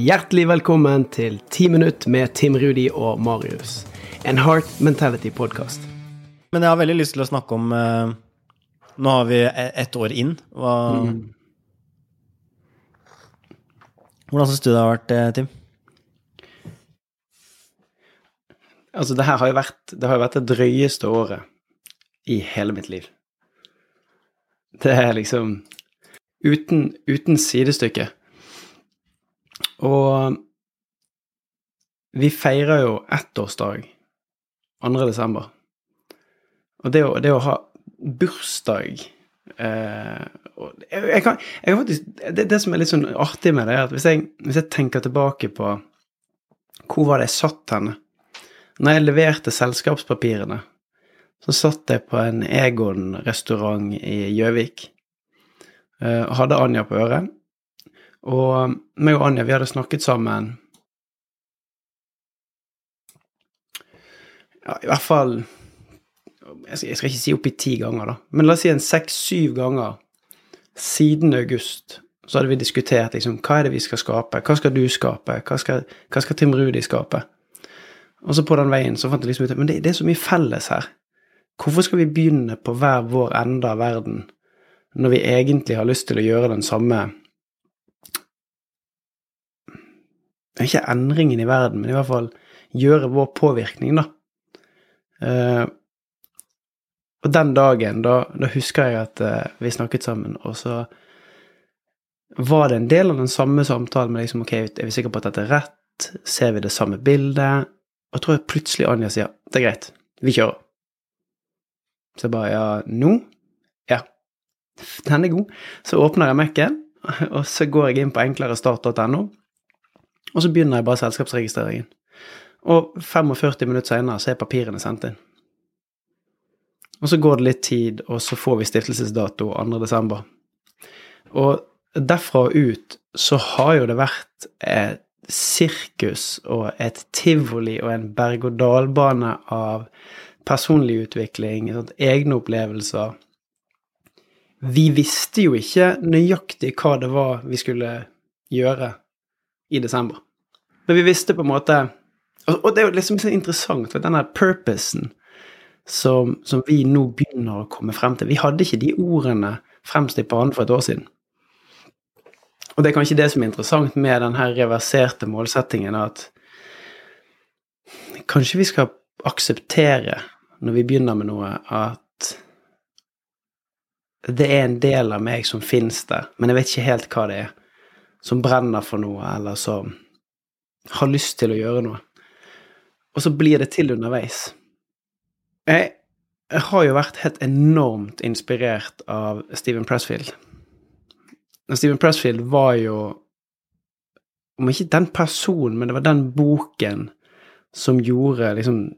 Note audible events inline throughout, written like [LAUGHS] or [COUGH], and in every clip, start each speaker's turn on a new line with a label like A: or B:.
A: Hjertelig velkommen til 10 minutt med Tim Rudi og Marius. En Heart Mentality-podkast.
B: Men jeg har veldig lyst til å snakke om eh, Nå har vi e- ett år inn. Hva, Hvordan syns du det har vært, eh, Tim?
A: Altså, det her har jo vært det, har jo vært det drøyeste året i hele mitt liv. Det er liksom uten, uten sidestykke. Og vi feirer jo ettårsdag 2. desember. Og det å, det å ha bursdag eh, jeg, kan, jeg faktisk, det, det som er litt sånn artig med det, er at hvis jeg, hvis jeg tenker tilbake på hvor var det jeg satt henne? Når jeg leverte selskapspapirene, så satt jeg på en Egon-restaurant i Gjøvik eh, hadde Anja på øret. Og meg og Anja, vi hadde snakket sammen. Ja, i hvert fall jeg skal ikke si oppi ti ganger, da, men la oss si en seks-syv ganger. Siden august så hadde vi diskutert liksom, hva er det vi skal skape, hva skal du skape, hva skal, hva skal Tim Rudi skape? Og så på den veien så fant jeg liksom ut men det, det er så mye felles her. Hvorfor skal vi begynne på hver vår ende av verden når vi egentlig har lyst til å gjøre den samme Ikke endringen i verden, men i hvert fall gjøre vår påvirkning, da. Uh, og den dagen, da, da husker jeg at uh, vi snakket sammen, og så var det en del av den samme samtalen med liksom, ok, er vi sikre på at dette er rett? Ser vi det samme bildet? Og jeg tror jeg plutselig Anja sier det er greit, vi kjører. Så jeg bare ja, nå? Ja. Den er god. Så åpner jeg Mac-en, [LAUGHS] og så går jeg inn på enklerestart.no, og så begynner jeg bare selskapsregistreringen. Og 45 minutter senere så er papirene sendt inn. Og så går det litt tid, og så får vi stiftelsesdato 2. desember. Og derfra og ut så har jo det vært et sirkus og et tivoli og en berg-og-dal-bane av personlig utvikling, sånn, egne opplevelser. Vi visste jo ikke nøyaktig hva det var vi skulle gjøre i desember. Men vi visste på en måte Og, det er jo liksom så interessant, for denne purposen som, som, vi nå begynner å komme frem til Vi hadde ikke de ordene fremst i banen for et år siden. Og det er kanskje det som er interessant med den her reverserte målsettingen, at kanskje vi skal akseptere, når vi begynner med noe, at det er en del av meg som fins der, men jeg vet ikke helt hva det er, som brenner for noe, eller som har lyst til å gjøre noe. Og så blir det til underveis. Jeg, jeg har jo vært helt enormt inspirert av Steven Pressfield. Steven Pressfield var jo Om ikke den personen, men det var den boken som gjorde liksom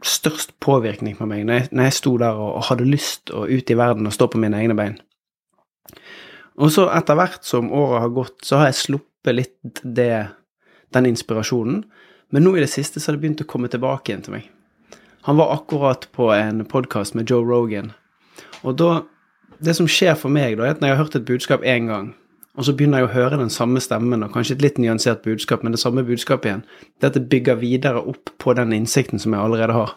A: størst påvirkning på meg når jeg, når jeg sto der og, og, hadde lyst å ut i verden og stå på mine egne bein. Og så etter hvert som året har gått, så har jeg sluppet litt det, den inspirasjonen. Men nå i det siste så har det begynt å komme tilbake igjen til meg. Han var akkurat på en podkast med Joe Rogan. Og da Det som skjer for meg, da, er at når jeg har hørt et budskap én gang, og så begynner jeg å høre den samme stemmen, og kanskje et litt nyansert budskap, men det samme budskapet igjen, det at det bygger videre opp på den innsikten som jeg allerede har.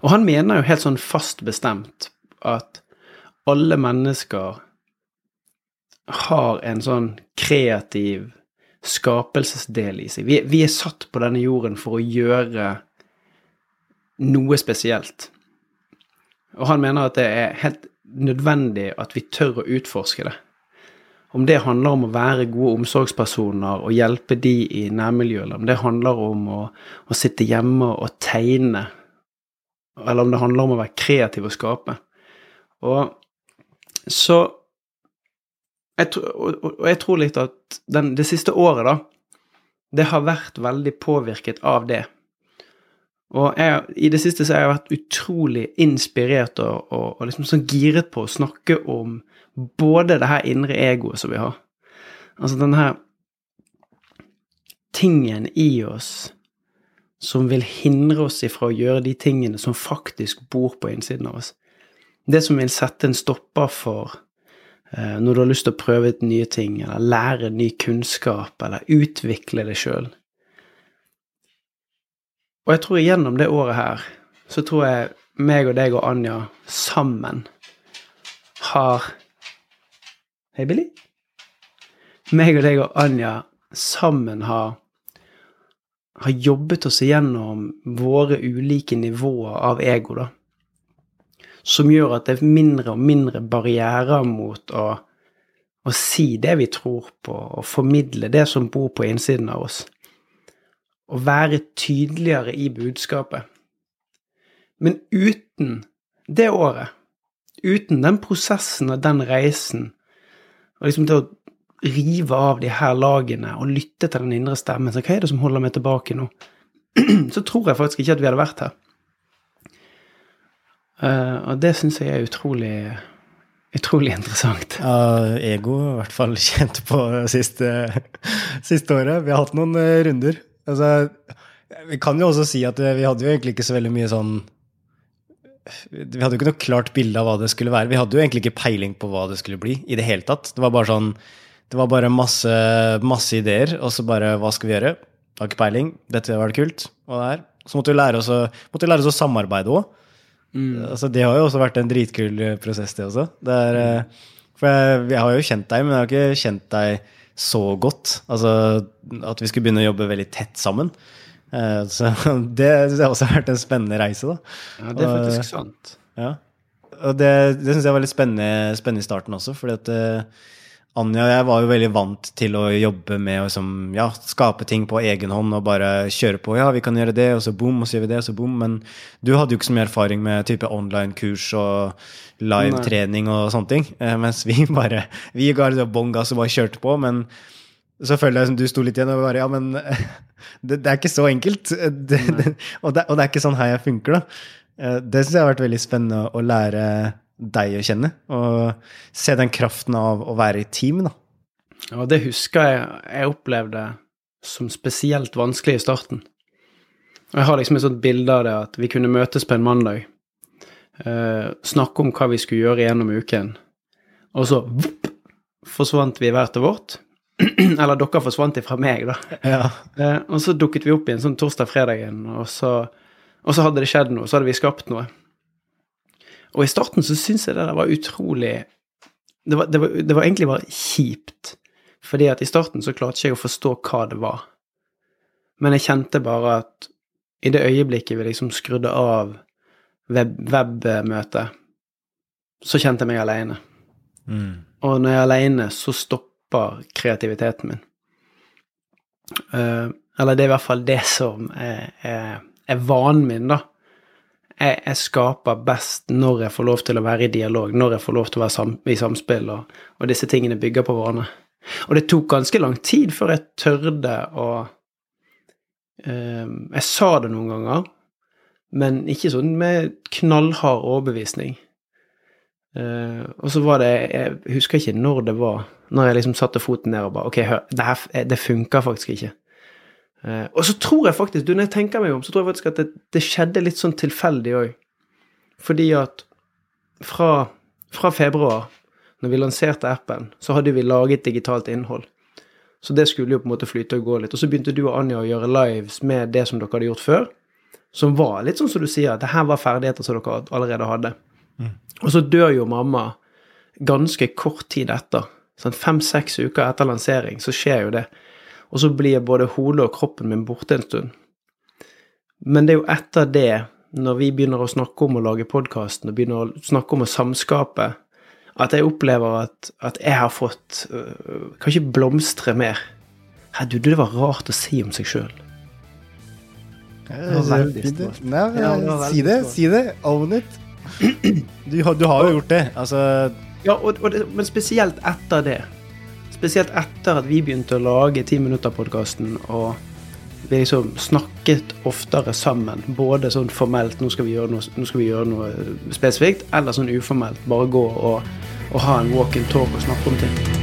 A: Og han mener jo helt sånn fast bestemt at alle mennesker har en sånn kreativ skapelsesdel i seg. Vi, vi, er satt på denne jorden for å gjøre noe spesielt. Og han mener at det er helt nødvendig at vi tør å utforske det. Om det handler om å være gode omsorgspersoner og hjelpe de i nærmiljøet, eller om det handler om å, å sitte hjemme og tegne, eller om det handler om å være kreativ og skape. Og så jeg, og, jeg tror litt at den, det siste året, da, det har vært veldig påvirket av det. Og jeg, i det siste så har jeg vært utrolig inspirert og, og, og liksom sånn giret på å snakke om både det her indre egoet som vi har. Altså den her tingen i oss som vil hindre oss ifra å gjøre de tingene som faktisk bor på innsiden av oss. Det som vil sette en stopper for når du har lyst til å prøve ut nye ting, eller lære ny kunnskap, eller utvikle deg sjøl. Og jeg tror gjennom det året her, så tror jeg meg og deg og Anja sammen har Hei, Billy? Meg og deg og Anja sammen har har jobbet oss igjennom våre ulike nivåer av ego, da. Som gjør at det er mindre og mindre barrierer mot å, å si det vi tror på, og formidle det som bor på innsiden av oss. Å være tydeligere i budskapet. Men uten det året, uten den prosessen og den reisen, og liksom det å rive av de her lagene og lytte til den indre stemmen. Så hva er det som holder meg tilbake nå? [CLEARS THROAT] så tror jeg faktisk ikke at vi hadde vært her. Uh, og det syns jeg er utrolig utrolig interessant.
B: Ja, ego i hvert fall kjent på siste, siste året. Vi har hatt noen uh, runder. Altså, vi kan jo også si at vi hadde jo egentlig ikke så veldig mye sånn Vi hadde jo ikke noe klart bilde av hva det skulle være. Vi hadde jo egentlig ikke peiling på hva det skulle bli i det hele tatt. Det var bare sånn det var bare masse, masse ideer, og så bare Hva skal vi gjøre? Har ikke peiling. Dette var det kult. Og det her. Så måtte vi lære oss å, lære oss å samarbeide òg. Mm. Altså, det har jo også vært en dritkul eh, prosess, det også. Det er, eh, for jeg, jeg, har jo kjent deg, men jeg har ikke kjent deg så godt. Altså at vi skulle begynne å jobbe veldig tett sammen. Eh, så [LAUGHS] det, det har også vært en spennende reise, da.
A: Ja, det er faktisk og, sant.
B: Ja. Og det, det syns jeg var litt spennende, spennende i starten også, fordi at Anja og jeg var jo veldig vant til å jobbe med å liksom, ja, skape ting på egen hånd og bare kjøre på. Ja, vi kan gjøre det, og så boom, og så gjør vi det, og så boom. Men du hadde jo ikke så mye erfaring med type online-kurs og live-trening og sånne ting. Eh, mens vi bare Vi ga bånn gass og bare kjørte på. Men så føler jeg som du sto litt igjen og bare Ja, men [LAUGHS] det, det er ikke så enkelt. [LAUGHS] Det, det, og, det, og, det, er ikke sånn her jeg funker, da. Eh, det syns jeg har vært veldig spennende å lære deg å kjenne. Og se den kraften av å være i team, da.
A: Ja, det husker jeg jeg opplevde som spesielt vanskelig i starten. Og jeg har liksom et sånt bilde av det at vi kunne møtes på en mandag, eh, snakke om hva vi skulle gjøre gjennom uken, og så vupp, forsvant vi hver til vårt. [CLEARS THROAT] Eller dere forsvant ifra meg, da.
B: Ja.
A: Eh, og så dukket vi opp igjen sånn torsdag-fredagen, og, og så hadde det skjedd noe, så hadde vi skapt noe. Og i starten så syns jeg det der var utrolig det var, det, var, det var, egentlig bare kjipt. Fordi at i starten så klarte ikke jeg å forstå hva det var. Men jeg kjente bare at i det øyeblikket vi liksom skrudde av webmøtet, web så kjente jeg meg aleine. Mm. Og når jeg er aleine, så stopper kreativiteten min. Uh, eller det er i hvert fall det som er, er, er vanen min, da jeg, jeg, skaper best når jeg får lov til å være i dialog, når jeg får lov til å være sam, i samspill, og, og, disse tingene bygger på hverandre. Og det tok ganske lang tid før jeg tørde å eh, Jeg sa det noen ganger, men ikke sånn med knallhard overbevisning. Uh, og så var det Jeg husker ikke når det var, når jeg liksom satte foten ned og bare Ok, hør, det, her, det funker faktisk ikke. Eh, og så tror jeg faktisk, du, når jeg tenker meg om, så tror jeg faktisk at det, det skjedde litt sånn tilfeldig òg. Fordi at fra, fra, februar, når vi lanserte appen, så hadde vi laget digitalt innhold. Så det skulle jo på en måte flyte og gå litt. Og så begynte du og Anja å gjøre lives med det som dere hadde gjort før. Som var litt sånn som du sier, at det her var ferdigheter som dere allerede hadde. Mm. Og så dør jo mamma ganske kort tid etter. Sånn Fem-seks uker etter lansering så skjer jo det. Og så blir både hodet og kroppen min borte en stund. Men det er jo etter det, når vi begynner å snakke om å lage podkasten og begynner å snakke om å samskape, at jeg opplever at, at jeg har fått øh, ikke blomstre mer. Hei, du, det var rart å si om seg sjøl.
B: si det, si det. Own it. Du, du har jo gjort det. Altså
A: Ja, og, og det, men spesielt etter det. Spesielt etter at vi begynte å lage Ti minutter-podkasten, og vi liksom snakket oftere sammen. Både sånn formelt nå skal, vi gjøre noe, skal vi gjøre noe spesifikt, eller sånn uformelt. Bare gå og, og ha en walk and talk og snakke om ting.